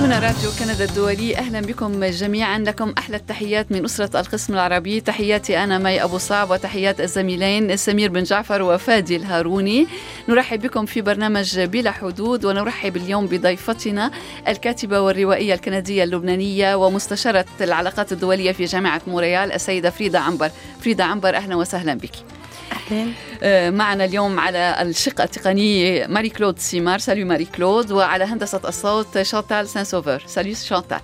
هنا راديو كندا الدولي أهلا بكم جميعا. لكم أحلى التحيات من أسرة القسم العربي. تحياتي أنا مي أبو صعب وتحيات الزميلين سمير بن جعفر وفادي الهاروني. نرحب بكم في برنامج بلا حدود ونرحب اليوم بضيفتنا الكاتبة والروائية الكندية اللبنانية ومستشارة العلاقات الدولية في جامعة مونريال السيدة فريدة عنبر. فريدة عنبر أهلا وسهلا بك. أهلا آه، معنا اليوم على الشقة التقنية ماري كلود سيمار. salut ماري كلود وعلى هندسة الصوت شانتال سان سوفر salut شانتال.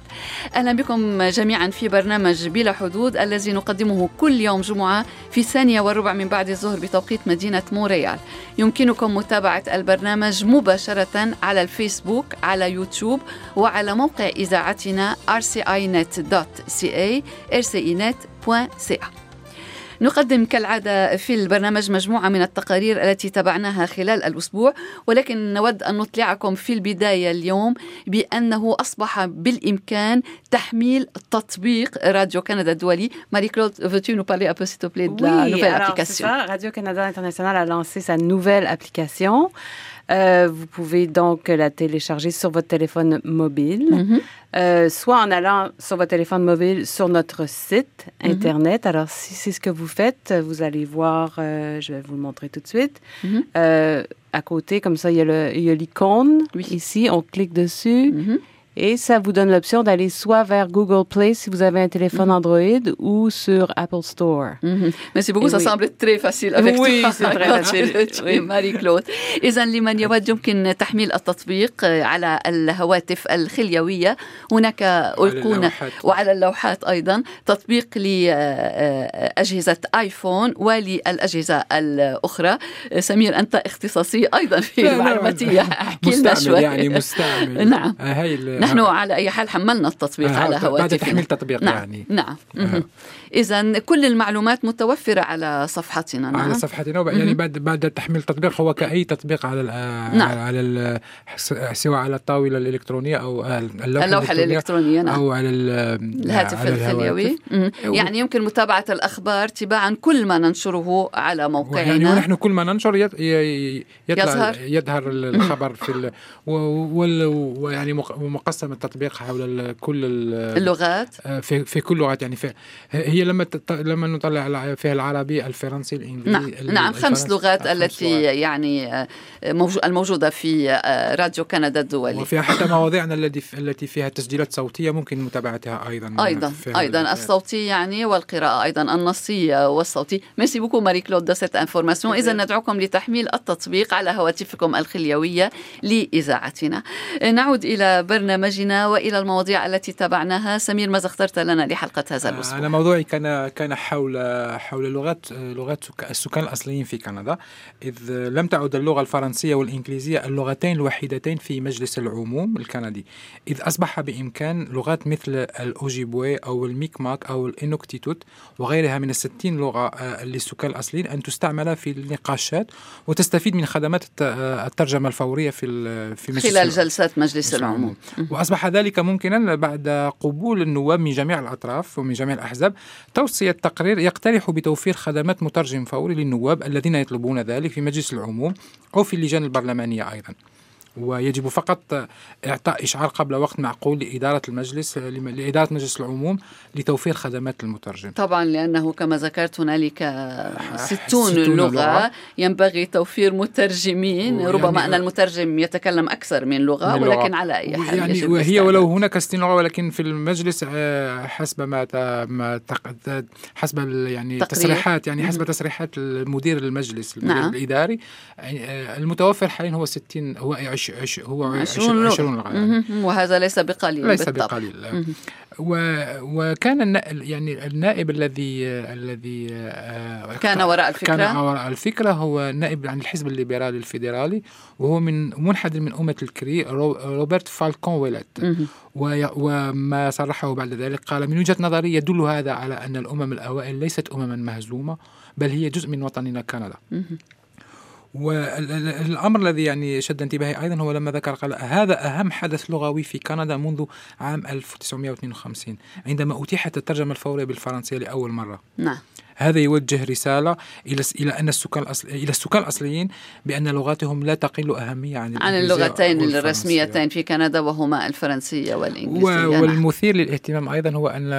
أهلا بكم جميعا في برنامج بلا حدود الذي نقدمه كل يوم جمعة في الثانية والربع من بعد الظهر بتوقيت مدينة موريال يمكنكم متابعة البرنامج مباشرة على الفيسبوك على يوتيوب وعلى موقع إذاعتنا rcinet.ca rcinet.ca نقدم كالعادة في البرنامج مجموعة من التقارير التي تبعناها خلال الأسبوع ولكن نود أن نطلعكم في البداية اليوم بأنه أصبح بالإمكان تحميل تطبيق راديو كندا الدولي ماري كلود veux-tu nous parler un peu s'il te plaît de la nouvelle application Radio-Canada International a lancé sa nouvelle application. Euh, vous pouvez donc la télécharger sur votre téléphone mobile, mm -hmm. euh, soit en allant sur votre téléphone mobile sur notre site mm -hmm. Internet. Alors, si c'est ce que vous faites, vous allez voir, euh, je vais vous le montrer tout de suite. Mm -hmm. à côté, comme ça, il y a l'icône oui. ici. On clique dessus. Et ça vous donne l'option d'aller soit vers Google Play si vous avez un téléphone mm -hmm. Android ou sur Apple Store. Mm -hmm. Merci beaucoup, Et ça oui. semble très facile avec oui, c'est très facile. oui. ماري كلود إذا لمن يود يمكن تحميل التطبيق على الهواتف الخليوية هناك أيقونة وعلى اللوحات أيضا تطبيق لأجهزة آيفون وللأجهزة الأخرى سمير أنت اختصاصي أيضا في المعلوماتية احكي لنا شوي يعني مستعمل نعم هاي نحن على أي حال حملنا التطبيق آه على هواتفنا. بعد تحميل تطبيق نعم يعني. نعم. آه. اذا كل المعلومات متوفرة على صفحتنا نعم. على صفحتنا يعني بعد بعد تحميل التطبيق هو كأي تطبيق على نعم. على سواء على الطاولة الإلكترونية أو اللوحة, اللوحة الإلكترونية نعم. أو على الهاتف على الخليوي يعني يمكن متابعة الأخبار تباعا كل ما ننشره على موقعنا. يعني ونحن كل ما ننشر يطلع يظهر. يظهر الخبر في ويعني مقسم التطبيق حول كل اللغات. في في كل لغات. يعني في هي لما لما نطلع فيها العربي الفرنسي الإنجليزي نعم نعم خمس لغات التي لغات. يعني الموجودة في راديو كندا الدولي. وفيها حتى مواضيعنا التي التي فيها تسجيلات صوتية ممكن متابعتها أيضا. أيضا أيضا الصوتي يعني والقراءة أيضا النصية والصوتي. merci beaucoup ماري كلود de cette information. اذا ندعوكم لتحميل التطبيق على هواتفكم الخليوية لإذاعتنا. نعود إلى برنامجنا وإلى المواضيع التي تابعناها. سمير ماذا اخترت لنا لحلقة هذا الأسبوع؟ أنا موضوعي كان كان حول حول لغات لغات السكان الأصليين في كندا إذ لم تعد اللغة الفرنسية والإنجليزية اللغتين الوحيدتين في مجلس العموم الكندي. إذ أصبح بإمكان لغات مثل الأوجيبوي أو الميكماك أو الإنوكتيتوت وغيرها من الستين لغة للسكان الأصليين أن تستعمل في النقاشات وتستفيد من خدمات الترجمة الفورية في في مجلس خلال جلسات مجلس العموم. وأصبح ذلك ممكنا بعد قبول النواب من جميع الأطراف ومن جميع الأحزاب توصية تقرير يقترح بتوفير خدمات مترجم فوري للنواب الذين يطلبون ذلك في مجلس العموم أو في اللجان البرلمانية أيضا. ويجب فقط إعطاء إشعار قبل وقت معقول لإدارة المجلس لإدارة مجلس العموم لتوفير خدمات المترجم طبعا لأنه كما ذكرت هنالك 60 لغة, لغة ينبغي توفير مترجمين يعني ربما أن المترجم يتكلم أكثر من لغة من ولكن لغة. على أي حال يعني وهي ولو هناك 60 لغة ولكن في المجلس حسب ما ما حسب يعني تقرير. تصريحات يعني حسب تصريحات المدير المجلس المدير نعم. الإداري المتوفر حاليا هو 60 هو عش عش هو عشرون, عشرون لغة وهذا ليس بقليل ليس بالطبع. بقليل و وكان النائب يعني النائب الذي الذي كان وراء الفكرة؟ كان وراء الفكرة هو نائب عن الحزب الليبرالي الفيدرالي وهو من منحدر من أمة الكري روبرت فالكون ويلت. وما صرحه بعد ذلك قال من وجهة نظري يدل هذا على أن الأمم الأوائل ليست أمما مهزومة بل هي جزء من وطننا كندا. والأمر الذي يعني شد انتباهي أيضا هو لما ذكر قال هذا أهم حدث لغوي في كندا منذ عام 1952 عندما أتيحت الترجمة الفورية بالفرنسية لأول مرة. نعم. هذا يوجه رسالة إلى إلى أن السكان الأصل إلى السكان الأصليين بأن لغاتهم لا تقل أهمية عن عن اللغتين الرسميتين في كندا وهما الفرنسية والإنجليزية. نعم. والمثير للاهتمام أيضا هو أن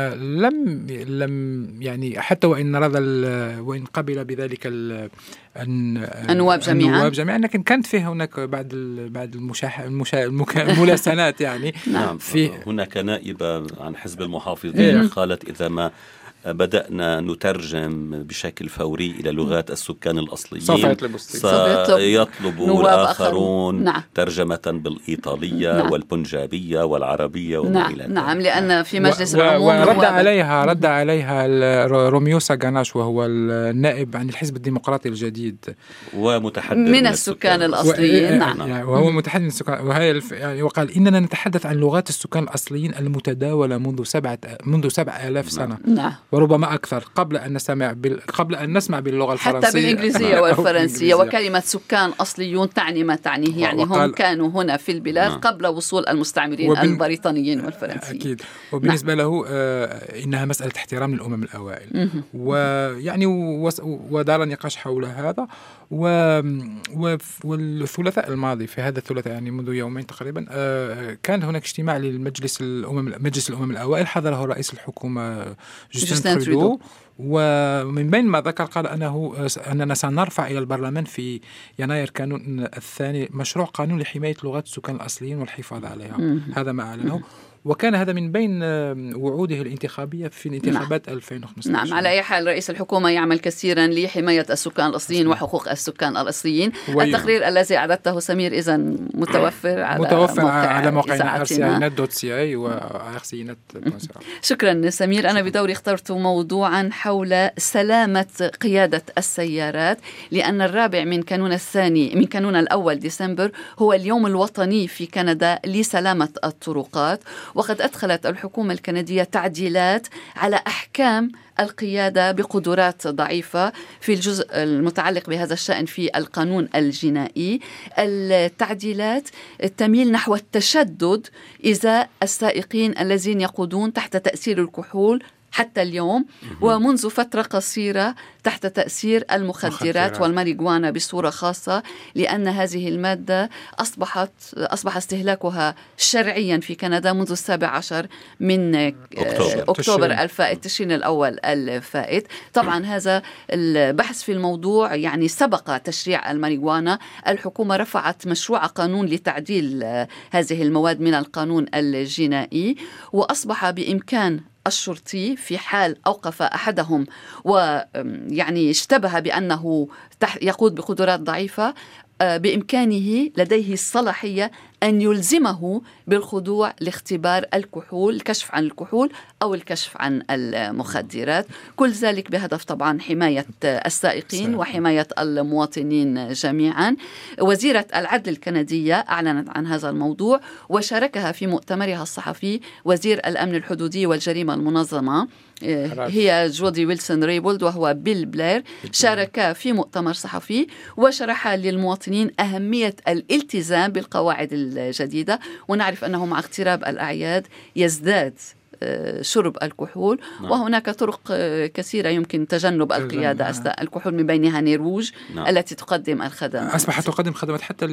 لم لم يعني حتى وإن رضى وإن قبل بذلك النواب جميعا النواب جميعا. لكن كانت فيه هناك بعد بعد المشاح المشا الملاسنات يعني نعم. في هناك نائبة عن حزب المحافظين قالت إذا ما بدأنا نترجم بشكل فوري إلى لغات السكان الأصليين. سوف يطلب سيطلب الآخرون نعم. ترجمة بالإيطالية نعم. والبنجابية والعربية وما نعم. إلى نعم. لأن في مجلس و... العموم ورد عليها رد عليها روميو ساغاناش وهو النائب عن الحزب الديمقراطي الجديد. ومتحدث من, من السكان الأصليين. و... نعم. يعني وهو متحدث من السكان. وهي الف... يعني وقال إننا نتحدث عن لغات السكان الأصليين المتداولة منذ سبعة منذ سبع آلاف سنة. نعم. وربما أكثر قبل أن نسمع بال... قبل أن نسمع باللغة الفرنسية. حتى بالإنجليزية والفرنسية. وكلمة سكان أصليون تعني ما تعنيه يعني هم كانوا هنا في البلاد نعم. قبل وصول المستعمرين وبن... البريطانيين والفرنسيين. أكيد. وبالنسبة نعم. له آه إنها مسألة احترام للأمم الأوائل. ويعني ودار نقاش حول هذا. و... و... والثلاثاء الماضي في هذا الثلاثاء يعني منذ يومين تقريبا آه كان هناك اجتماع للمجلس الأمم مجلس الأمم الأوائل. حضره رئيس الحكومة جوستين ترودو ومن بين ما ذكر قال أنه أننا سنرفع إلى البرلمان في يناير كانون الثاني مشروع قانون لحماية لغات السكان الأصليين والحفاظ عليها. هذا ما أعلنه. وكان هذا من بين وعوده الانتخابية في الانتخابات نعم. 2015 نعم على أي حال رئيس الحكومة يعمل كثيرا لحماية السكان الأصليين وحقوق السكان الأصليين. التقرير الذي أعددته سمير إذا متوفر على متوفر موقع على موقعنا ارسينات دوت سي آي وارسينات شكرا سمير. أنا بدوري اخترت موضوعا حول سلامة قيادة السيارات لأن الرابع من كانون الثاني من كانون الأول ديسمبر هو اليوم الوطني في كندا لسلامة الطرقات. وقد أدخلت الحكومة الكندية تعديلات على أحكام القيادة بقدرات ضعيفة في الجزء المتعلق بهذا الشأن في القانون الجنائي. التعديلات تميل نحو التشدد إزاء السائقين الذين يقودون تحت تأثير الكحول حتى اليوم ومنذ فترة قصيرة تحت تأثير المخدرات والماريجوانا بصورة خاصة لأن هذه المادة أصبحت أصبح استهلاكها شرعيا في كندا منذ السابع عشر من أكتوبر, أكتوبر الفائت تشرين الأول الفائت. طبعا هذا البحث في الموضوع يعني سبق تشريع الماريجوانا. الحكومة رفعت مشروع قانون لتعديل هذه المواد من القانون الجنائي وأصبح بإمكان الشرطي في حال أوقف أحدهم ويعني اشتبه بأنه يقود بقدرات ضعيفة آه، بإمكانه لديه الصلاحية أن يلزمه بالخضوع لاختبار الكحول الكشف عن الكحول أو الكشف عن المخدرات. كل ذلك بهدف طبعا حماية السائقين وحماية المواطنين جميعا. وزيرة العدل الكندية أعلنت عن هذا الموضوع وشاركها في مؤتمرها الصحفي وزير الأمن الحدودي والجريمة المنظمة هي جودي ويلسون ريبولد وهو بيل بلير. شاركا في مؤتمر صحفي وشرح للمواطنين أهمية الالتزام بالقواعد الجديدة ونعرف أنه مع اقتراب الأعياد يزداد آه، شرب الكحول نعم. وهناك طرق آه، كثيرة يمكن تجنب القيادة أثناء الكحول من بينها Nez Rouge نعم. التي تقدم الخدمات. أصبحت تقدم خدمات حتى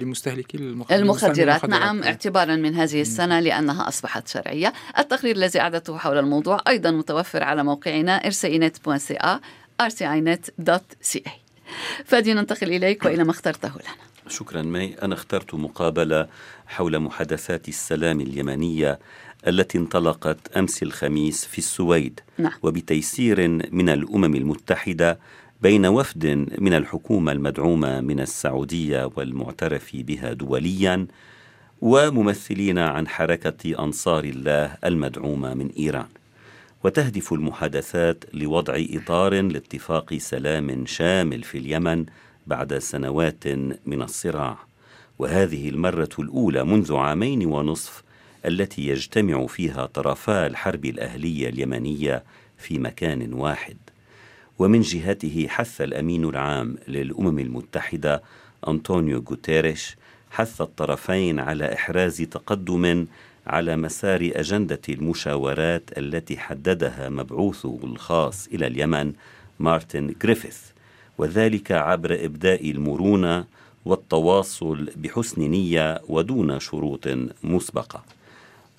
لمستهلكي المخدرات, المخدرات. نعم اعتبارا من هذه السنة لأنها أصبحت شرعية. التقرير الذي أعددته حول الموضوع أيضا متوفر على موقعنا rcinet.ca rcinet.ca فادي ننتقل إليك وإلى ما اخترته لنا. شكرا مي. أنا اخترت مقابلة حول محادثات السلام اليمنية التي انطلقت أمس الخميس في السويد. نعم. وبتيسير من الأمم المتحدة بين وفد من الحكومة المدعومة من السعودية والمعترف بها دوليا وممثلين عن حركة أنصار الله المدعومة من إيران. وتهدف المحادثات لوضع إطار لاتفاق سلام شامل في اليمن بعد سنوات من الصراع وهذه المرة الأولى منذ عامين ونصف التي يجتمع فيها طرفا الحرب الأهلية اليمنية في مكان واحد. ومن جهته حث الأمين العام للأمم المتحدة أنطونيو غوتيريش حث الطرفين على إحراز تقدم على مسار أجندة المشاورات التي حددها مبعوثه الخاص إلى اليمن مارتن جريفيث وذلك عبر إبداء المرونة والتواصل بحسن نية ودون شروط مسبقة.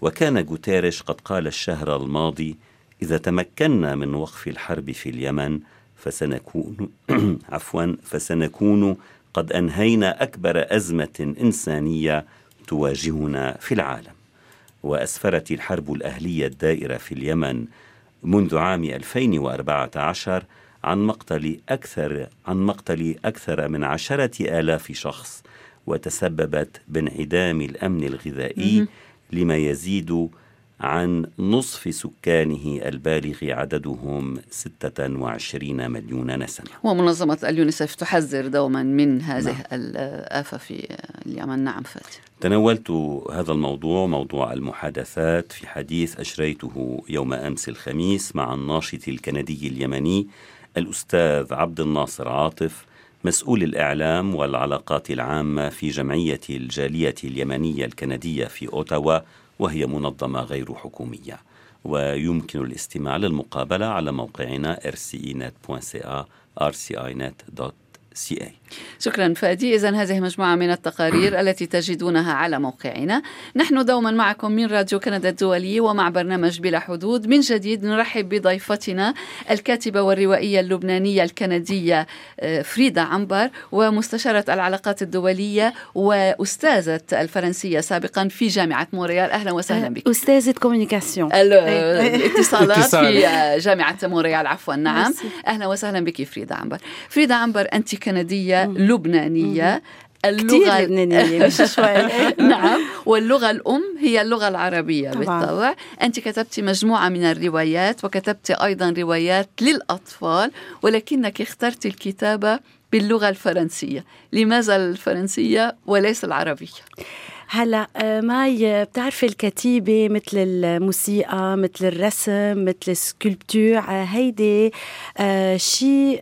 وكان جوتيريش قد قال الشهر الماضي إذا تمكنا من وقف الحرب في اليمن فسنكون عفوا فسنكون قد أنهينا أكبر أزمة إنسانية تواجهنا في العالم. وأسفرت الحرب الأهلية الدائرة في اليمن منذ عام 2014 عن مقتل أكثر عن مقتل أكثر من عشرة آلاف شخص وتسببت بانعدام الأمن الغذائي لما يزيد عن نصف سكانه البالغ عددهم 26 مليون نسمة. ومنظمة اليونيسف تحذر دوما من هذه نعم. الآفة في اليمن. نعم فاتي تناولت هذا الموضوع موضوع المحادثات في حديث أجريته يوم أمس الخميس مع الناشط الكندي اليمني الأستاذ عبد الناصر عاطف مسؤول الإعلام والعلاقات العامة في جمعية الجالية اليمنية الكندية في أوتاوا وهي منظمة غير حكومية. ويمكن الاستماع للمقابلة على موقعنا rcinet.ca rcinet.ca شكرا فادي. إذا هذه مجموعة من التقارير التي تجدونها على موقعنا. نحن دوما معكم من راديو كندا الدولي ومع برنامج بلا حدود. من جديد نرحب بضيفتنا الكاتبة والروائية اللبنانية الكندية آه، فريدا عنبر ومستشارة العلاقات الدولية وأستاذة الفرنسية سابقا في جامعة مونريال. أهلا وسهلا بك. أستاذة communication الاتصالات في جامعة مونريال عفوا نعم. أهلا وسهلا بك فريدا عنبر. فريدا عنبر أنت كندية لبنانية اللغة لبنانية مش شوي. نعم. واللغة الأم هي اللغة العربية طبعا. بالطبع. أنت كتبت مجموعة من الروايات وكتبت أيضا روايات للأطفال ولكنك اخترت الكتابة باللغة الفرنسية. لماذا الفرنسية وليس العربية؟ هلا آه، ماي بتعرفي الكتابة مثل الموسيقى مثل الرسم مثل ال sculpture آه، هيدي آه، شيء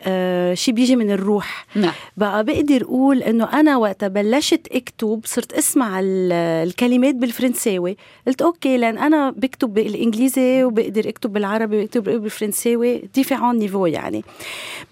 شيء بيجي من الروح. نعم. بقى بقدر أقول إنه أنا وقت بلشت أكتب صرت أسمع الكلمات بالفرنساوي. قلت okay لأن أنا بكتب بالإنجليزي وبقدر أكتب بالعربي وبكتب بالفرنساوي différents niveaux يعني.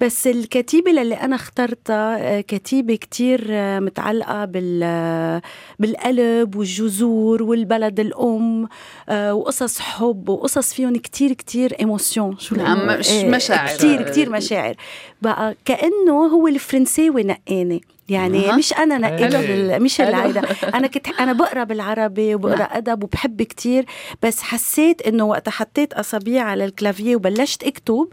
بس الكتابة اللي أنا اخترتها كتابة كتير متعلقة بال بالقلب القلب والجذور والبلد الأم آه وقصص حب وقصص فيهم كتير كتير ايموسيون شو نعم إيه، مشاعر. كتير كتير مشاعر. بقى كأنه هو الفرنساوي نقاني يعني. مش أنا نقيت مش العايده أنا كنت أنا بقرأ بالعربي وبقرأ نعم. أدب وبحب كتير بس حسيت إنه وقت حطيت أصابيع على الكلافيه وبلشت أكتب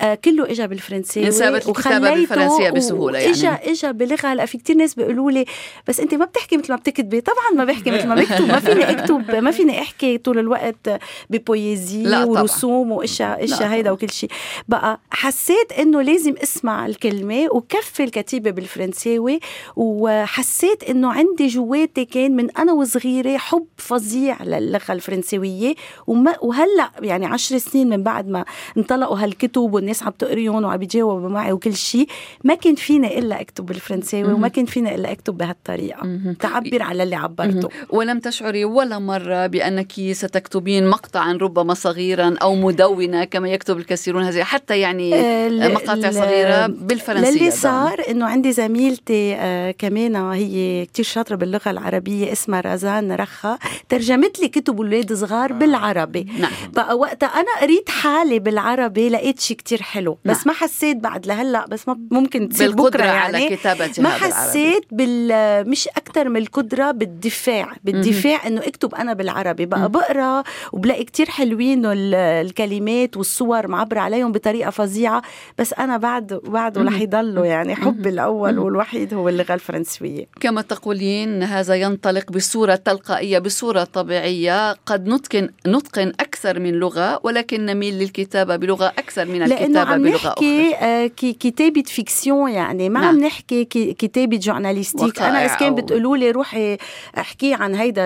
آه كله اجى بالفرنساوي الكتابه بالفرنسية بسهولة يعني. اجى اجى بلغة. هلا في كتير ناس بيقولوا لي بس أنت ما بتحكي مثل ما بتكتبي. طبعا ما بحكي مثل ما بكتب. ما فيني أكتب ما فيني أحكي طول الوقت ببويزي ورسوم واشياء إشياء هيدا وكل شيء. بقى حسيت إنه لازم اسمع الكلمة وكفي الكتيبة بالفرنساوي وحسيت إنه عندي جواتي كان من أنا وصغيرة حب فظيع للغة الفرنسويه وما وهلأ يعني عشر سنين من بعد ما انطلقوا هالكتب والناس عم تقريهم وعم بيجاوبوا معي وكل شيء ما كان فيني إلا أكتب بالفرنساوي وما كان فيني إلا أكتب بهالطريقة. تعبر على اللي عبرته. ولم تشعري ولا مرة بأنك ستكتبين مقطعا ربما صغيرا أو مدونة كما يكتب الكثيرون هذه حتى يعني آه، مقاطع صغيرة؟ بالفرنسية اللي صار إنه عندي زميلتي آه، كمان هي كتير شاطرة باللغة العربية اسمها رزان رخا ترجمت لي كتب أولاد صغار بالعربي. نعم. بقى وقتها أنا قريت حالي بالعربي لقيت شيء كتير حلو. بس نعم. ما حسيت بعد لهلأ بس ما ممكن تصير بكرة يعني. على كتابتها ما حسيت بال مش أكثر من القدرة بالدفاع. بالدفاع إنه أكتب أنا بالعربي. بقى بقرأ وبلاقي كتير حلوين الكلمات والصور معبرة عليهم بطريقة فظيعة. بس أنا بعد بعده رح يضلوا يعني حبي الأول والوحيد هو اللغة الفرنسوية. كما تقولين هذا ينطلق بصورة تلقائية بصورة طبيعية. قد نتقن نتقن أكثر من لغة ولكن نميل للكتابة بلغة أكثر من الكتابة عم بلغة نحكي أخرى آه كتابة fiction يعني ما نعم. عم نحكي كتابة journalistique أنا إذا كان بتقولوا لي روحي أحكي عن هيدا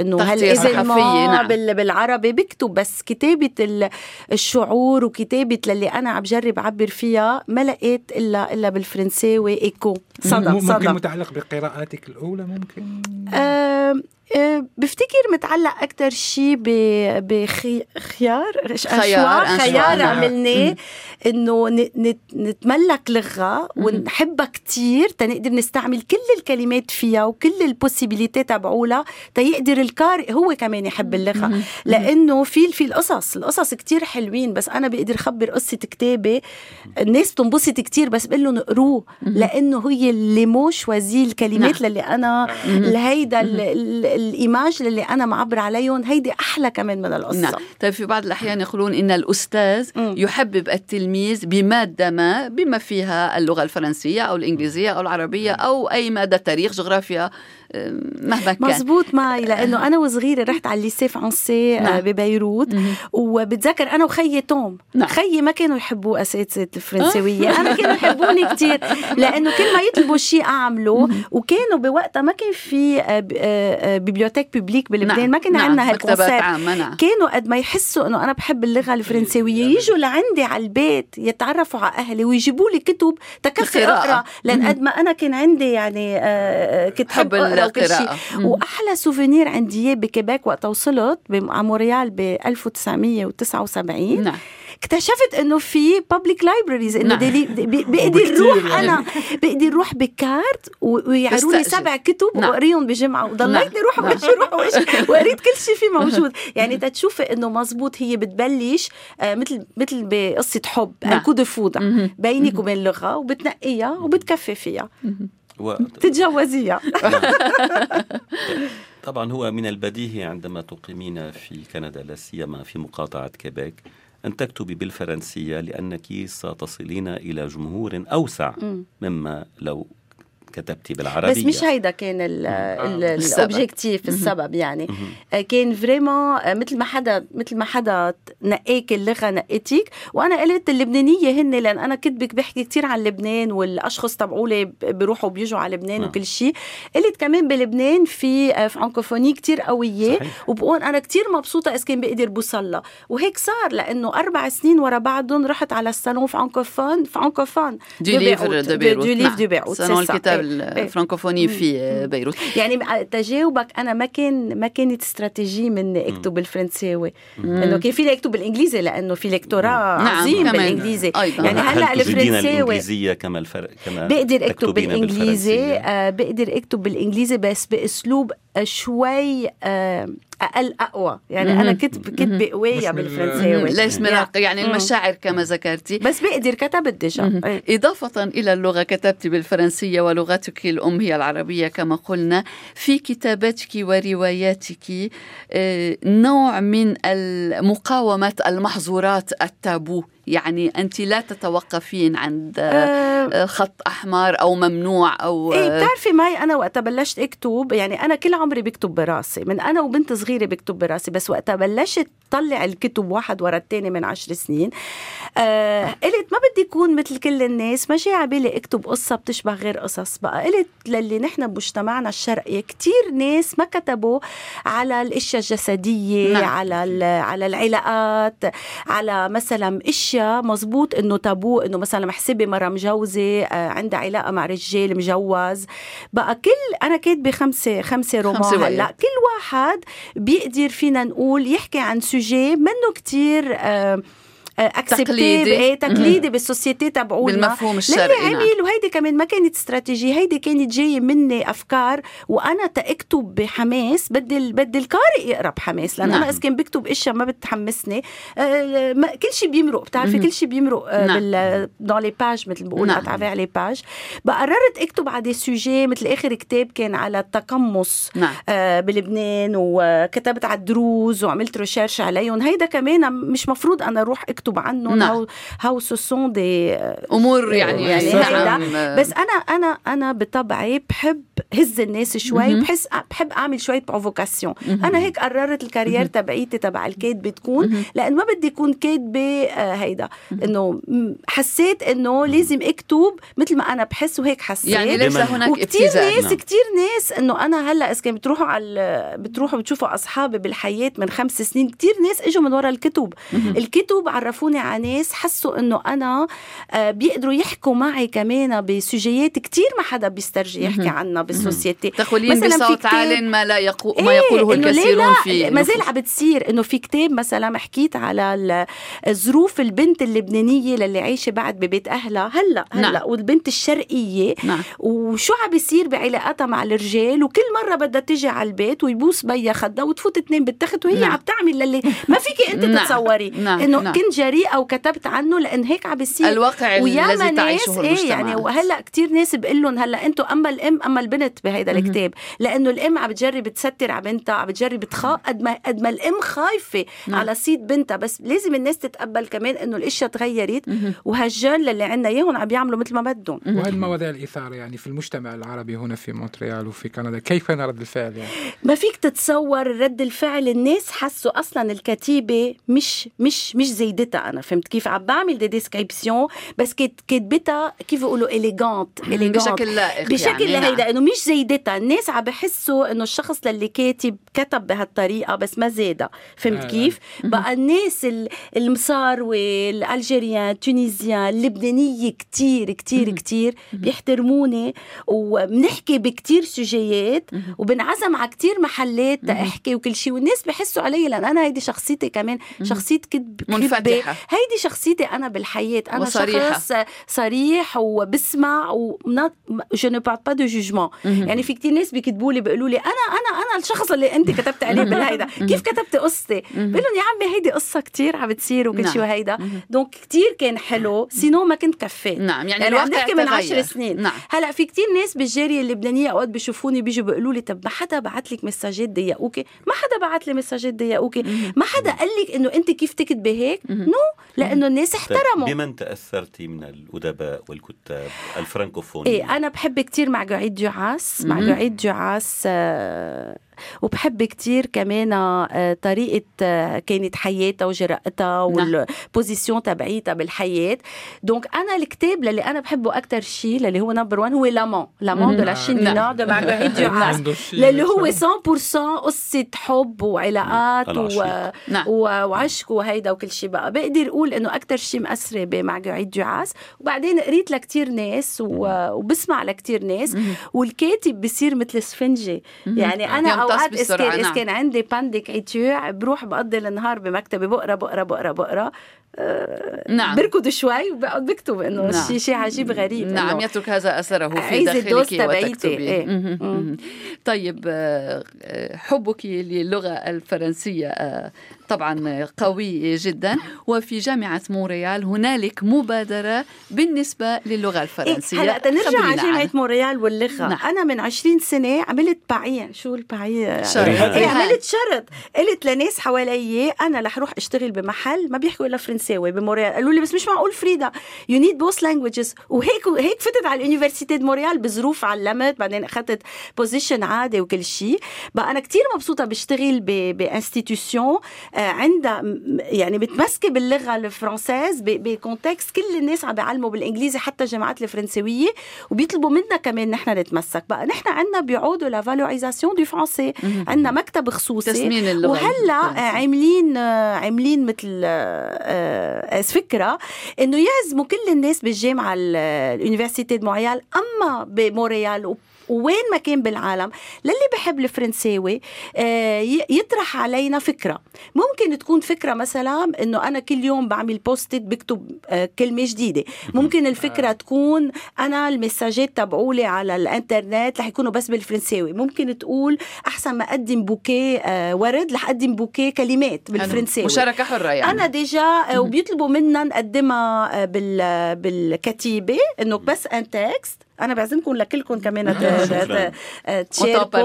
إنه هال événement نعم. بالعربي بكتب بس كتابة الشعور وكتابة للي أنا عم جرب أعبر فيها ما لقيت إلا إلا بالفرنساوي إيكو صدى صدى ممكن متعلق بقراءاتك الأولى ممكن؟ أه، بفتكر متعلق أكثر شيء بخيار خيار خيار نعم. عملناه. إنه نتملك لغة ونحبها كثير تنقدر نستعمل كل الكلمات فيها وكل ال possibilités تبعولها تيقدر القارئ هو كمان يحب اللغة. لأنه في في القصص القصص كثير حلوين بس أنا بقدر أخبر قصة كتابي الناس بتنبسط كثير بس بقول لهم اقروه لأنه هي اللي مو شوازي الكلمات نعم. اللي أنا هيدا الإيماج اللي أنا معبر عليهم هيدي أحلى كمان من القصة. نعم. طيب في بعض الأحيان يقولون إن الأستاذ يحبب التلميذ بمادة ما بما فيها اللغة الفرنسية أو الإنجليزية أو العربية أو أي مادة تاريخ جغرافيا مهما كان. مزبوط معي لأنه أنا وصغيرة رحت على ال lycée français آه، نعم. ببيروت. وبتذكر أنا وخيي توم. نعم. خيي ما كانوا يحبوا أساتذة الفرنسويه أنا كانوا يحبوني كثير لأنه كل ما يطلبوا شيء أعمله وكانوا بوقتها ما كان في آه، آه، bibliothèque publique بلبنان نعم. ما كان نعم. عندنا هال concept. نعم. كانوا قد ما يحسوا إنه أنا بحب اللغة الفرنسويه يجوا لعندي على البيت يتعرفوا على أهلي ويجيبوا لي كتب تكفي أقرأ. لأن قد ما أنا كان عندي يعني كنت حب القراءة. وأحلى souvenir عندي إياه بكيبيك وقت وصلت على مونريال ب 1979 نعم. اكتشفت إنه في public libraries إنه نعم. بقدر روح يعني. أنا بقدر روح بكارت ويعروني سبع كتب نعم. وأقريهم بجمعة وضليتني نعم. روح نعم. وش روح وش وقريت كل شيء فيه موجود يعني تتشوفي إنه مزبوط هي بتبلش آه مثل مثل بقصة حب نعم. coup de foudre بينك وبين اللغة وبتنقيها وبتكفي فيها و... تتجوزيها طبعا هو من البديهي عندما تقيمين في كندا لا سيما في مقاطعة كيبيك أن تكتبي بالفرنسية لأنك ستصلين إلى جمهور أوسع مما لو كتبتي بالعربية. بس مش هيدا كان ال objectif آه. السبب يعني. آه، كان vraiment آه، مثل ما حدا مثل ما حدا نقاك اللغة نقيتك وأنا قلت اللبنانية هن لأن أنا كتبك بحكي كثير عن لبنان والأشخاص تبعولي بيروحوا بيجوا على لبنان نعم. وكل شيء. قلت كمان بلبنان في francophonie كثير قوية. وبقول أنا كثير مبسوطة إذا كان بقدر بوصل وهيك صار لأنه أربع سنين ورا بعضهم رحت على ال salon francophone francophone. du livre de Beyrouth du livre de Beyrouth الكتاب الفرنكوفوني في بيروت. يعني تجاوبك أنا ما كان ما كانت استراتيجية من أكتب بالفرنساوي إنه كان فيني أكتب بالانجليزي لأنه في دكتوراه نعم عظيم كمان. بالإنجليزي. أيضا. يعني هلأ الفرنساوي الإنجليزية كما الفرق كما بقدر أكتب بالإنجليزي؟ آه بقدر أكتب بالإنجليزي بس بأسلوب شوي آه أقل أقوى. يعني أنا كنت كنت قويه بالفرنساوي. ليس مراق يعني المشاعر كما ذكرتي. بس بقدر كتبت déjà إضافة إلى اللغة كتبتي بالفرنسية ولغتك الام هي العربية كما قلنا في كتاباتك ورواياتك آه، نوع من المقاومة المحظورات التابو. يعني أنت لا تتوقفين عند أه, آه، خط أحمر أو ممنوع أو إيه بتعرفي معي أنا وقت بلشت أكتب يعني أنا كل عمري بكتب براسي من أنا وبنت صغيرة بكتب براسي بس وقت بلشت طلع الكتب واحد ورا الثاني من عشر سنين آه قلت ما بدي أكون مثل كل الناس ما جاي بالي أكتب قصة بتشبه غير قصص بقى قلت للي نحن بمجتمعنا الشرقي كتير ناس ما كتبوا على الأشياء الجسدية نعم. على على العلاقات على مثلا اشياء مزبوط إنه تابو إنه مثلا محسبه مره مجوزه آه، عندها علاقة مع رجال مجوز. بقى كل أنا كاتبة خمسة خمسة رومان هلأ. كل واحد بيقدر فينا نقول يحكي عن سوجي منه كتير آه تقليدي تقليدي بالسوسيتي تبعولنا بالمفهوم الشرقي. عمل وهيدي كمان ما كانت استراتيجية هيدي كانت جاية مني أفكار وأنا تأكتب بحماس بدي بدي القارئ يقرأ بحماس لأن نعم. أنا إذا كان بكتب إشياء ما بتحمسني آه كل شيء بيمرق بتعرفي كل شيء بيمرق آه نعم. بال دون لي باج مثل بقول نعم. لي باج قررت أكتب على دي سوجي مثل آخر كتاب كان على التقمص نعم. آه بلبنان وكتبت على الدروز وعملت ريشيرش عليهم هيدا كمان مش مفروض أنا أروح أكتب مكتوب عنه نعم. هاو هاو سون دي أمور يعني يعني هيدا بس أنا أنا أنا بطبعي بحب هز الناس شوي بحس بحب أعمل شوية provocation أنا هيك قررت ال carrière تبعيتي تبع الكاتبه تكون لأن ما بدي اكون كاتبه هيدا. إنه حسيت إنه لازم اكتب مثل ما أنا بحس وهيك حسيت. يعني ليس هناك وكتير ناس نعم. كتير ناس إنه أنا هلأ إذا كان بتروحوا على بتروحوا بتشوفوا أصحابي بالحياة من خمس سنين كتير ناس إجوا من ورا الكتب. الكتب عرفوني على ناس حسوا إنه أنا آه، بيقدروا يحكوا معي كمان بسجيات كتير ما حدا بيسترجي يحكي عنها بالسوسيتي تقولين بصوت عال ما لا يقو... ما إيه، يقوله الكثيرون في ما زال عم بتصير إنه في كتاب مثلا حكيت على ظروف البنت اللبنانية للي عايشة بعد ببيت أهلها هلأ هلأ نعم. والبنت الشرقية نعم. وشو عم بيصير بعلاقاتها مع الرجال وكل مرة بدها تجي على البيت ويبوس بيا خدها وتفوت اثنين بالتخت وهي نعم. عم تعمل للي ما فيك أنت نعم. تتصوري نعم. إنه نعم. كنت جريئة وكتبت عنه لأن هيك عم بيصير الواقع الذي تعيشه إيه يعني وهلأ كثير ناس بقول لهم هلأ أنتم أما الأم أما البنت بهيدا الكتاب لأنه الأم عم بتجرب تستر على بنتها عم بتجرب تخاف قد ما قد ما الأم خايفة نعم. على صيد بنتها بس لازم الناس تتقبل كمان إنه الأشياء تغيرت وهالجل اللي عندنا إياهم عم بيعملوا مثل ما بدهم. وهالمواضيع الإثارة يعني في المجتمع العربي هنا في مونتريال وفي كندا؟ كيف كان رد الفعل يعني؟ ما فيك تتصور رد الفعل الناس حسوا أصلا الكتيبة مش مش مش زيدتها أنا فهمت كيف؟ عم بعمل des descriptions بس كتبتها كيف بيقولوا؟ élégante بشكل لائق بشكل يعني هيدا إنه مش زيدتها الناس عم بحسوا إنه الشخص للي كاتب كتب بهالطريقة بس ما زادها فهمت آه. كيف؟ بقى الناس المصاروي ال algériens ال tunisiens اللبنانية كتير كتير كتير بيحترموني وبنحكي بكتير sujet يات وبنعزم على كتير محلات تحكي وكل شيء. والناس بحسوا علي لأن أنا هيدي شخصيتي كمان. شخصيه كذب منفتحة. هيدي شخصيتي أنا بالحياة. أنا وصريحة. شخص صريح وبسمع و je n'ai pas de jugement يعني في كتير ناس بيكتبوا لي بيقولوا لي أنا أنا أنا الشخص اللي أنت كتبت عليه بالهيدا. كيف كتبتي قصتي؟ بقول لهم يا عمي هيدي قصة كتير عم بتصير وكل شيء نعم. وهيدا. donc كتير كان حلو sinon ما كنت كفيت. نعم يعني, يعني عم نحكي من عشر سنين. نعم. هلأ في كتير ناس بالجالية اللبنانية أوقات بيشوفوني بيجوا بيقولوا لي طب ما حدا بعت لك مساجات ضيقوكي؟ ما حدا بعت لي مساجات ضيقوكي. ما حدا قال لك إنه أنت كيف تكتبي هيك؟ non لأنه الناس طيب، احترموا. بمن تأثرتي من الأدباء والكتاب الفرنكوفونيين إيه أنا بحب كتير Marguerite Duras Marguerite Duras آه وبحب كتير كمان آه، طريقة آه، كانت حياتها وجرأتها نعم. وال position تبعيتها بالحياة. donc أنا الكتاب اللي أنا بحبه أكتر شيء اللي هو number 1 هو L'Amant L'Amant de la Chine du Nord de Marguerite Duras اللي هو 100% قصة حب وعلاقات و... نعم. وعشق وهيدا وكل شيء بقى. بقدر أقول إنه أكتر شيء مأثرة بمارغريت ديوراس. وبعدين قريت لكتير ناس و... وبسمع لكتير ناس. والكاتب بصير مثل سفنجة. يعني أنا اوقات إذا كان نعم. كان عندي بانديك ايتيوع بروح بقضي النهار بمكتبي بقرا بقرا بقرا بقرا نعم. بركض شوي وبقعد بكتب إنه نعم. شيء شيء عجيب غريب نعم يترك هذا أثره في داخلك وتكتبي. إيه. طيب آه، حبك للغة الفرنسية آه، طبعا قوي جدا. وفي جامعة مونريال هنالك مبادرة بالنسبة للغة إيه، الفرنسية. هلا تنرجع على جامعة مونريال واللغة. نعم. أنا من 20 سنة عملت pari. شو ال pari؟ شرط. إيه عملت شرط. قلت لناس حوالي أنا رح أروح أشتغل بمحل ما بيحكوا إلا فرنساوي بمونريال قالوا لي بس مش معقول فريدا you need both languages وهيك هيك فتت على ال université de Montréal بظروف علمت. بعدين أخذت position عادي وكل شيء. بقى أنا كتير مبسوطة بشتغل ب institution عندها يعني متمسكه باللغة ال française ب contexte كل الناس عم بيعلموا بالإنجليزي حتى الجامعات الفرنسوية. وبيطلبوا منا كمان نحن نتمسك. بقى نحن عندنا بيعودوا la valorisation du français عندنا مكتب خصوصي. تسمين اللغة. وهلأ عاملين عاملين مثل آه، آه، فكرة إنه يعزموا كل الناس بالجامعة ال université de Montréal أما بمونريال وين ما كان بالعالم للي بحب الفرنساوي آه، يطرح علينا فكرة. ممكن تكون فكرة مثلا إنه أنا كل يوم بعمل post بكتب آه، كلمة جديدة. ممكن الفكرة آه. تكون أنا المساجات تبعولي على الإنترنت رح يكونوا بس بالفرنساوي. ممكن تقول أحسن ما أقدم bouquet ورد رح أقدم bouquet كلمات بالفرنساوي. مشاركة حرة يعني. أنا déjà وبيطلبوا منا نقدمها بالكتيبة إنه بس un texte أنا بعزمكم لكلكم كمان. تشاركوا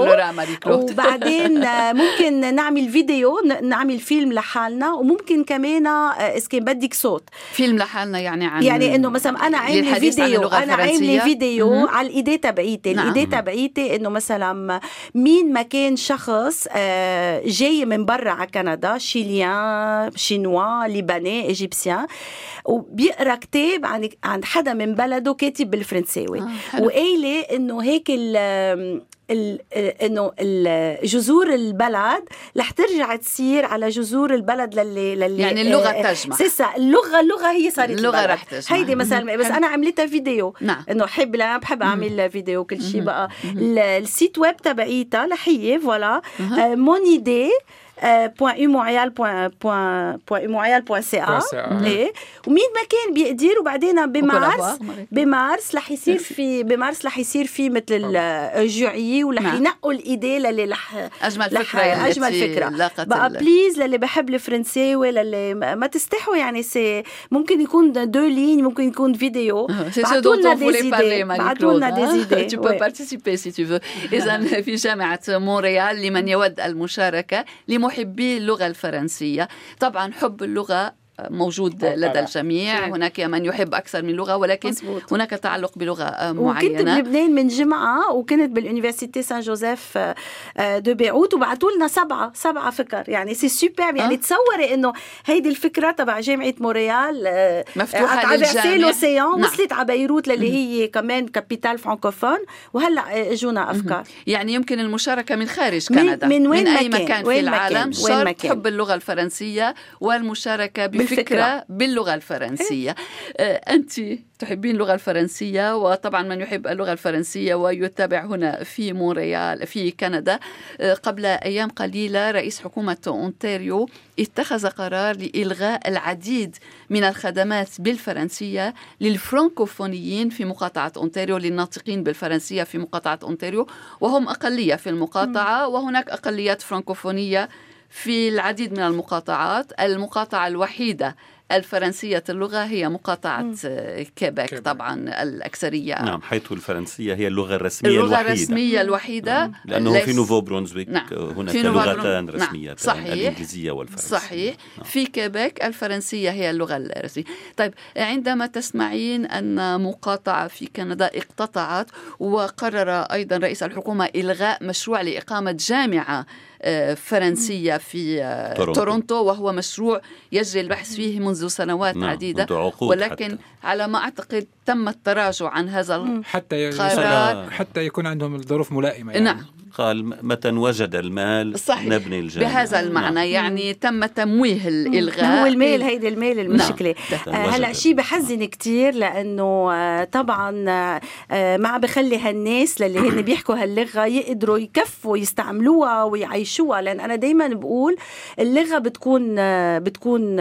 وبعدين آه، ممكن نعمل فيديو نعمل فيلم لحالنا وممكن كمان آه، إذا كان بدك صوت. فيلم لحالنا يعني عن يعني إنه مثلا أنا عامله فيديو أنا عامله فيديو على ال idée تبعيتي. نعم. ال idée تبعيتي إنه مثلا مين ما كان شخص آه، جاي من برا على كندا شيليان شينوا لبناني إيجيبسيان وبيقرأ كتاب عن عن حدا من بلده كاتب بالفرنساوي. وقايلة إنه هيك ال إنه جذور البلد رح ترجع تصير على جذور البلد للي للي يعني اللغة آه، تجمع. سيسا اللغة اللغة هي صارت اللغة رح تجمع. هيدي مثلا بس أنا عملتها فيديو. نعم. إنه حب لا بحب أعمل فيديو كل شيء بقى. ال site web تبعيتها رح هي voilà mon idée .umontreal.ca إيه ومين ما كان بيقدر وبعدين بمارس بمارس رح يصير في بمارس رح يصير في مثل ال jury ورح نعم. ينقوا ال idée للي رح أجمل فكرة أجمل فكرة. بقى please للي بحب الفرنساوي للي ما تستحوا يعني c'est ممكن يكون deux lignes ممكن يكون فيديو. بعثوا لنا دي بعثوا لنا دي tu peux participer si tu veux. اذا في جامعه مونريال لمن يود المشاركه محبي اللغة الفرنسية. طبعا حب اللغة موجود لدى الجميع. هناك من يحب أكثر من لغة ولكن مزبوط. هناك تعلق بلغة معينة وكنت بلبنان من جمعة وكنت بال université Saint-Joseph de Beyrouth وبعثوا لنا سبعة سبعة فكر. يعني c'est super يعني أه؟ تصوري إنه هيدي الفكرة تبع جامعة موريال مفتوحة للجميع نعم. وصلت على بيروت اللي هي كمان capitale francophone وهلأ إجونا أفكار. يعني يمكن المشاركة من خارج كندا. من, من, وين من أي مكان, مكان في العالم. شرط حب اللغة الفرنسية والمشاركة الفكرة باللغة الفرنسية. آه، أنت تحبين اللغة الفرنسية وطبعا من يحب اللغة الفرنسية ويتابع هنا في مونريال في كندا. آه، قبل أيام قليلة رئيس حكومة أونتاريو اتخذ قرار لإلغاء العديد من الخدمات بالفرنسية للفرنكوفونيين في مقاطعة أونتاريو للناطقين بالفرنسية في مقاطعة أونتاريو وهم أقلية في المقاطعة. وهناك أقليات فرنكوفونية في العديد من المقاطعات المقاطعة الوحيدة الفرنسية اللغة هي مقاطعة. كيبك طبعا الأكثرية نعم حيث الفرنسية هي اللغة الرسمية اللغة الوحيدة الرسمية الوحيدة نعم. لأنه ليس... في نوفو برونزويك نعم. هناك في لغتان نعم. رسميتان صحيح. الإنجليزية والفرنسية صحيح نعم. في كيبك الفرنسية هي اللغة الرسمية طيب عندما تسمعين أن مقاطعة في كندا اقتطعت وقرر أيضا رئيس الحكومة إلغاء مشروع لإقامة جامعة آه، فرنسية في آه، تورونتو. تورونتو وهو مشروع يجري البحث فيه منذ سنوات نعم. عديدة ولكن حتى. على ما أعتقد تم التراجع عن هذا حتى القرار حتى يكون عندهم الظروف ملائمة يعني. نعم قال متى وجد المال صحيح. نبني الجامعة بهذا المعنى نعم. يعني تم تمويه الإلغاء هو المال هيدي المال المشكلة نعم. هلأ شيء بحزن كتير لأنه آه طبعا آه ما بخلي هالناس للي هن بيحكوا هاللغة يقدروا يكفوا يستعملوها ويعيشوها لأن أنا دايما بقول اللغة بتكون بتكون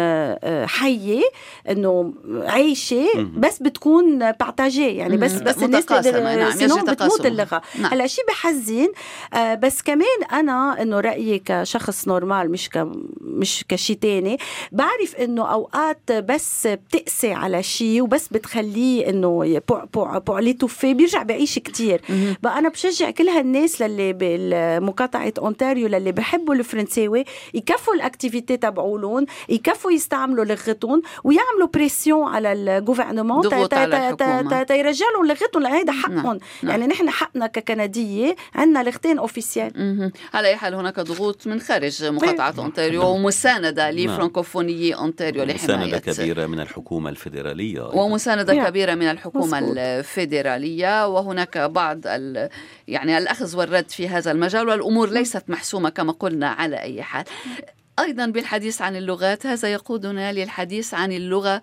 حية إنه عايشة بس بتكون بارتاجي يعني بس بس الناس تقدر نعم. بتموت اللغة نعم. هلأ شيء بحزن آه بس كمان أنا إنه رأيي كشخص normal مش ك مش كشي تاني بعرف إنه أوقات بس بتقسي على شيء وبس بتخليه إنه pour pour pour l'étouffer بيرجع بعيش كتير. بقى أنا بشجع كل هالناس للي بمقاطعه اونتاريو للي بحبوا الفرنساوي يكفوا ال activités تبعولهم يكفوا يستعملوا لغتهم ويعملوا pression على ال gouvernement تيرجع لهم لغتهم لأن هيدا حقهم. نعم. يعني نحن حقنا ككندية عندنا لغتين كان أوفيسيال. على أي حال هناك ضغوط من خارج مقاطعة أونتاريو ومساندة لفرانكوفونيي أونتاريو لحماية. مسانده كبيرة من الحكومة الفيدرالية ومساندة كبيرة من الحكومة الفيدرالية. وهناك بعض يعني الأخذ والرد في هذا المجال والأمور ليست محسومة كما قلنا على أي حال. أيضا بالحديث عن اللغات هذا يقودنا للحديث عن اللغة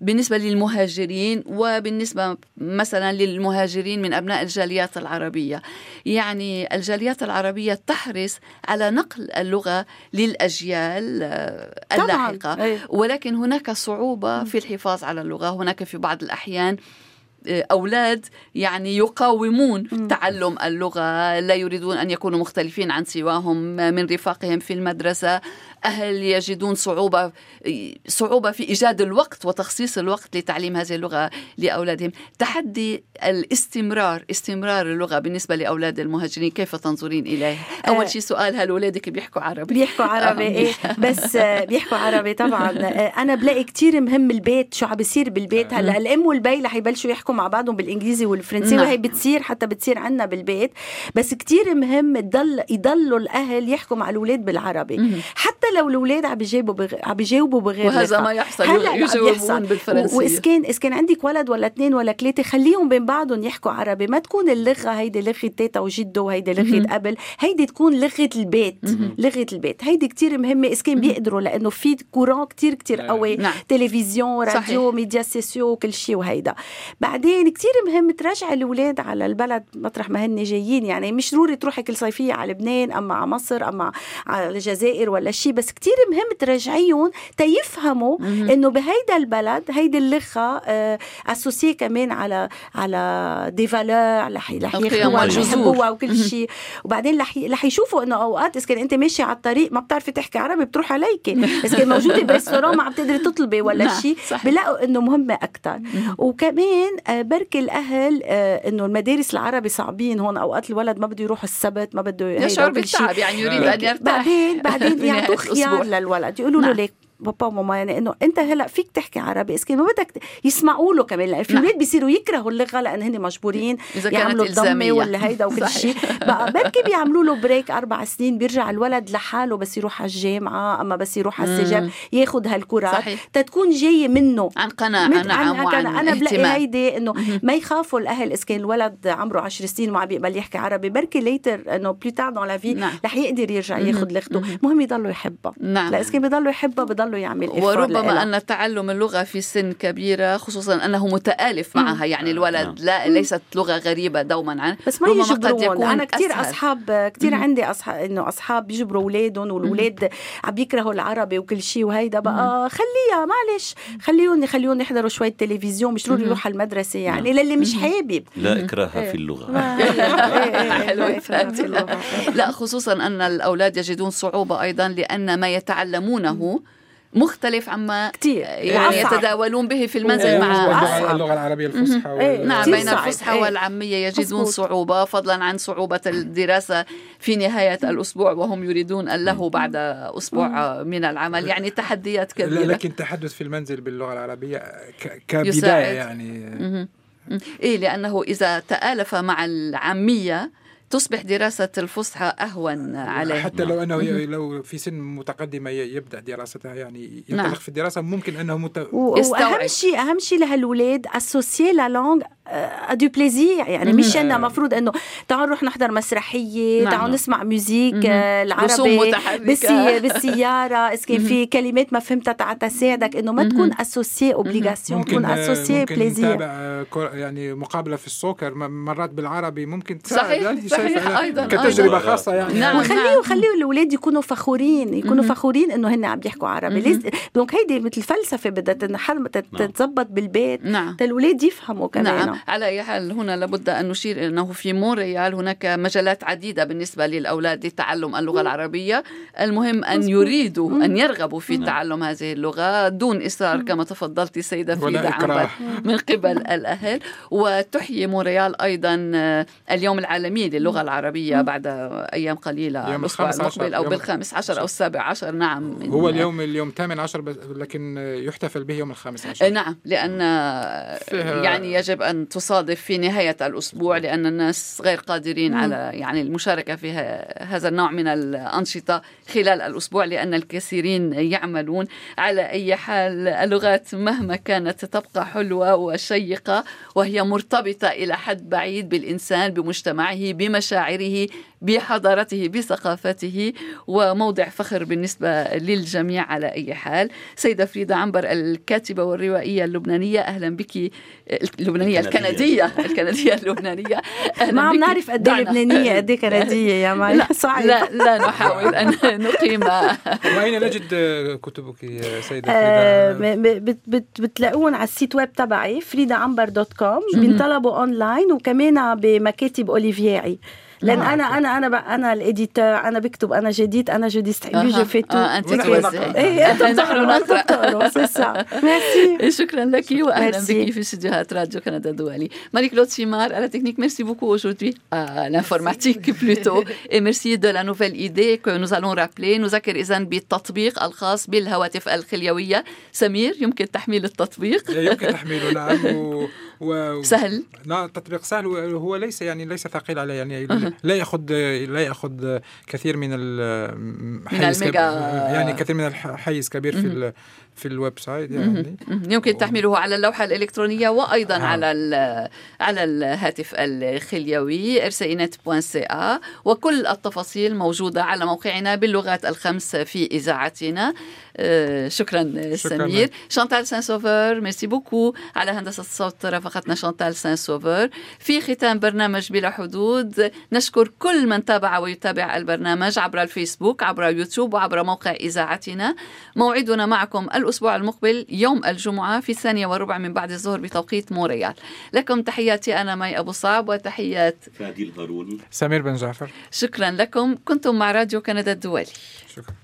بالنسبة للمهاجرين وبالنسبة مثلا للمهاجرين من أبناء الجاليات العربية. يعني الجاليات العربية تحرص على نقل اللغة للأجيال آه، اللاحقة. ولكن هناك صعوبة في الحفاظ على اللغة. هناك في بعض الأحيان أولاد يعني يقاومون تعلم اللغة لا يريدون أن يكونوا مختلفين عن سواهم من رفاقهم في المدرسة. أهل يجدون صعوبة صعوبة في إيجاد الوقت وتخصيص الوقت لتعليم هذه اللغة لأولادهم. تحدي الاستمرار استمرار اللغة بالنسبة لأولاد المهاجرين كيف تنظرين إليه؟ أول آه، شيء سؤال هل أولادك بيحكوا عربي؟ بيحكوا عربي إيه بس بيحكوا عربي طبعا. أنا بلاقي كتير مهم البيت شو عم بيصير بالبيت. هلأ الأم والبي رح يبلشوا يحكوا مع بعضهم بالإنجليزي والفرنسي وهي نعم. بتصير حتى بتصير عنا بالبيت. بس كتير مهم يضل يضلوا الأهل يحكوا مع الأولاد بالعربي. حتى لو الأولاد عم بيجاوبوا بغ... عم بيجاوبوا بغير وهذا ما يحصل يجاوبون بالفرنسية. واذا كان اذا كان عندك ولد ولا اثنين ولا ثلاثة خليهم بين بعضهم يحكوا عربي. ما تكون اللغة هيدي لغة تيتا وجده وهيدي لغة قبل هيدي تكون لغة البيت. لغة البيت. هيدي كتير مهمة. اذا كان بيقدروا لأنه في courant كتير كتير نعم. قوي. نعم. تلفزيون راديو. médias sociaux وكل شيء وهيدا. بعدين كتير مهم ترجع الأولاد على البلد مطرح ما هن جايين. يعني مش ضروري تروحي كل صيفية على لبنان أما على مصر أما على الجزائر ولا شيء بس كتير مهم ترجعيهم تيفهموا إنه بهيدا البلد هيدي اللغة آه associée كمان على على des valeurs رح يحبوها وكل شيء وبعدين رح يشوفوا إنه أوقات إذا كان أنت ماشي على الطريق ما بتعرفي تحكي عربي بتروح عليك إذا كان موجودة ب restaurant ما عم تقدري تطلبي ولا نعم، شيء بلاقوا إنه مهمة أكثر وكمان آه بركي الأهل آه إنه المدارس العربي صعبين هون أوقات الولد ما بده يروح السبت ما بده يشعر بالتعب يعني يريد أن يرتاح. بعدين بعدين يعطوه خيار للولد يقولوا له نعم. ليك. بابا وماما يعني إنه أنت هلأ فيك تحكي عربي بس ما بدك يسمعوا له كمان لأن في أولاد نعم. بيصيروا يكرهوا اللغة لأن هن مجبورين يعملوا الضمة ولا هيدا وكل شيء. بقى بركي بيعملوا له بريك أربع سنين بيرجع الولد لحاله بس يروح على الجامعة أما بس يروح على السجن ياخذ هالكرات تتكون جاية منه. عن قناعة نعم عن, عن أنا بلاقي هيدي إنه ما يخافوا الأهل إذا كان الولد عمره 10 سنين وما بيقبل يحكي عربي. بركي ليتر إنه بلو تار دون لا في رح يقدر يرجع ياخذ لغته. المهم يضلوا يحبها. نعم. لا إذا كان بضلوا يحبها بضلوا يعمل ربما أن تعلم اللغة في سن كبيرة خصوصا أنه متآلف معها يعني الولد نعم. لا ليست لغة غريبة دوما عنه بس ما يجبرون أنا كثير أصحاب كثير عندي أصحاب إنه أصحاب بيجبروا أولادهم والأولاد عم يكرهوا العربي وكل شيء وهيدا بقى خليها معلش خليهم خليهم يحضروا شوية تلفزيون مش ضروري يروح على المدرسة يعني نعم. للي مش حابب لا إكراه في اللغة لا خصوصا أن الأولاد يجدون صعوبة أيضا لأن ما يتعلمونه مختلف عما كتير. يعني يتداولون به في المنزل إيه مع اللغة العربية الفصحى إيه. نعم بين الفصحى إيه. والعامية يجدون. صعوبة فضلا عن صعوبة الدراسة في نهاية الأسبوع وهم يريدون أن له بعد أسبوع من العمل. يعني تحديات كبيرة. لكن التحدث في المنزل باللغة العربية كبداية يساعد. يعني. إيه لأنه إذا تآلف مع العامية تصبح دراسة الفصحى أهون عليه. حتى لو أنه لو في سن متقدمة يبدأ دراستها يعني ينطلق نعم. في الدراسة ممكن أنه مت... وأهم شيء أهم شيء لهالولاد أسوسيي لا لونغ du plaisir يعني مش انه المفروض إنه تعالوا نروح نحضر مسرحية نعم. تعالوا نسمع music آه، العربي بالسي... بالسيارة. اذا كان في كلمات ما فهمتها تعال تساعدك إنه ما تكون associée obligation تكون associée plaisir يعني مقابلة في ال soccer مرات بالعربي ممكن تساعد صحيح يعني صحيح أيضا كتجربة خاصة يعني. نعم وخليه وخليه الأولاد يكونوا فخورين يكونوا فخورين إنه هن عم يحكوا عربي. donc هيدي مثل فلسفه بدها تنحل تتظبط بالبيت. نعم. الأولاد يفهموا كمان. نعم. على أي حال هنا لابد أن نشير أنه في مونريال هناك مجالات عديدة بالنسبة للأولاد لتعلم اللغة العربية. المهم أن يريدوا أن يرغبوا في تعلم هذه اللغة دون إصرار كما تفضلت سيدة فريدة عنبر من قبل الأهل. وتحيي مونريال أيضا آه، اليوم العالمي للغة العربية بعد أيام قليلة الأسبوع المقبل أو بالخامس عشر أو السابع عشر. نعم. هو اليوم اليوم الثامن عشر لكن يحتفل به يوم الخامس عشر. نعم لأن يعني يجب أن تصادف في نهاية الأسبوع لأن الناس غير قادرين. على يعني المشاركة في هذا النوع من الأنشطة خلال الأسبوع لأن الكثيرين يعملون على أي حال اللغات مهما كانت تبقى حلوة وشيقة وهي مرتبطة إلى حد بعيد بالإنسان بمجتمعه بمشاعره بحضارته بثقافته وموضع فخر بالنسبة للجميع على أي حال. سيدة فريدة عنبر الكاتبة والروائية اللبنانية أهلا بك اللبنانية الكندية. الكندية. اللبنانية. ما عم نعرف قد إيه لبنانية قد إيه كندية يا معي صعب. لا لا نحاول أن نقيم. وأين نجد كتبك سيدة فريدة؟ بتلاقون على ال site web تبعي فريدا عنبر dot com. بينطلبوا أونلاين وكمان بمكاتب Olivieri. لأن أنا أنا أنا أنا ال éditeur أنا بكتب أنا j'édite أنا je distribue je fais tout أنت إيه أنت بتقروا ميرسي. شكرا لك واهلا بك في استديوهات راديو كندا الدولي. ماري كلود سيمار على technique merci beaucoup aujourd'hui. à l'informatique plutôt. Et merci de la nouvelle idée que nous allons rappeler. نذكر اذا بالتطبيق الخاص بالهواتف الخليويه سمير يمكن تحميل التطبيق؟ يمكن تحميله نعم. و... سهل. لا التطبيق سهل وهو ليس يعني ليس ثقيل عليه يعني لا يأخذ لا يأخذ كثير من الحيز من يعني كثير من الحيز كبير في في ال website يعني يمكن تحميله على اللوحة الإلكترونية وأيضا آه. على على الهاتف الخليوي ارسينت.ca وكل التفاصيل موجودة على موقعنا باللغات الخمس في إذاعتنا. آه، شكرا, شكرا سمير. شانتال سان سوفر merci beaucoup. على هندسة الصوت رافقتنا شانتال سان سوفر في ختام برنامج بلا حدود نشكر كل من تابع ويتابع البرنامج عبر الفيسبوك عبر يوتيوب وعبر موقع إذاعتنا. موعدنا معكم الأسبوع المقبل يوم الجمعة في الثانية وربع من بعد الظهر بتوقيت موريال. لكم تحياتي أنا مي أبو صعب وتحيات فادي الهاروني سمير بن جعفر. شكرا لكم. كنتم مع راديو كندا الدولي. شكرا.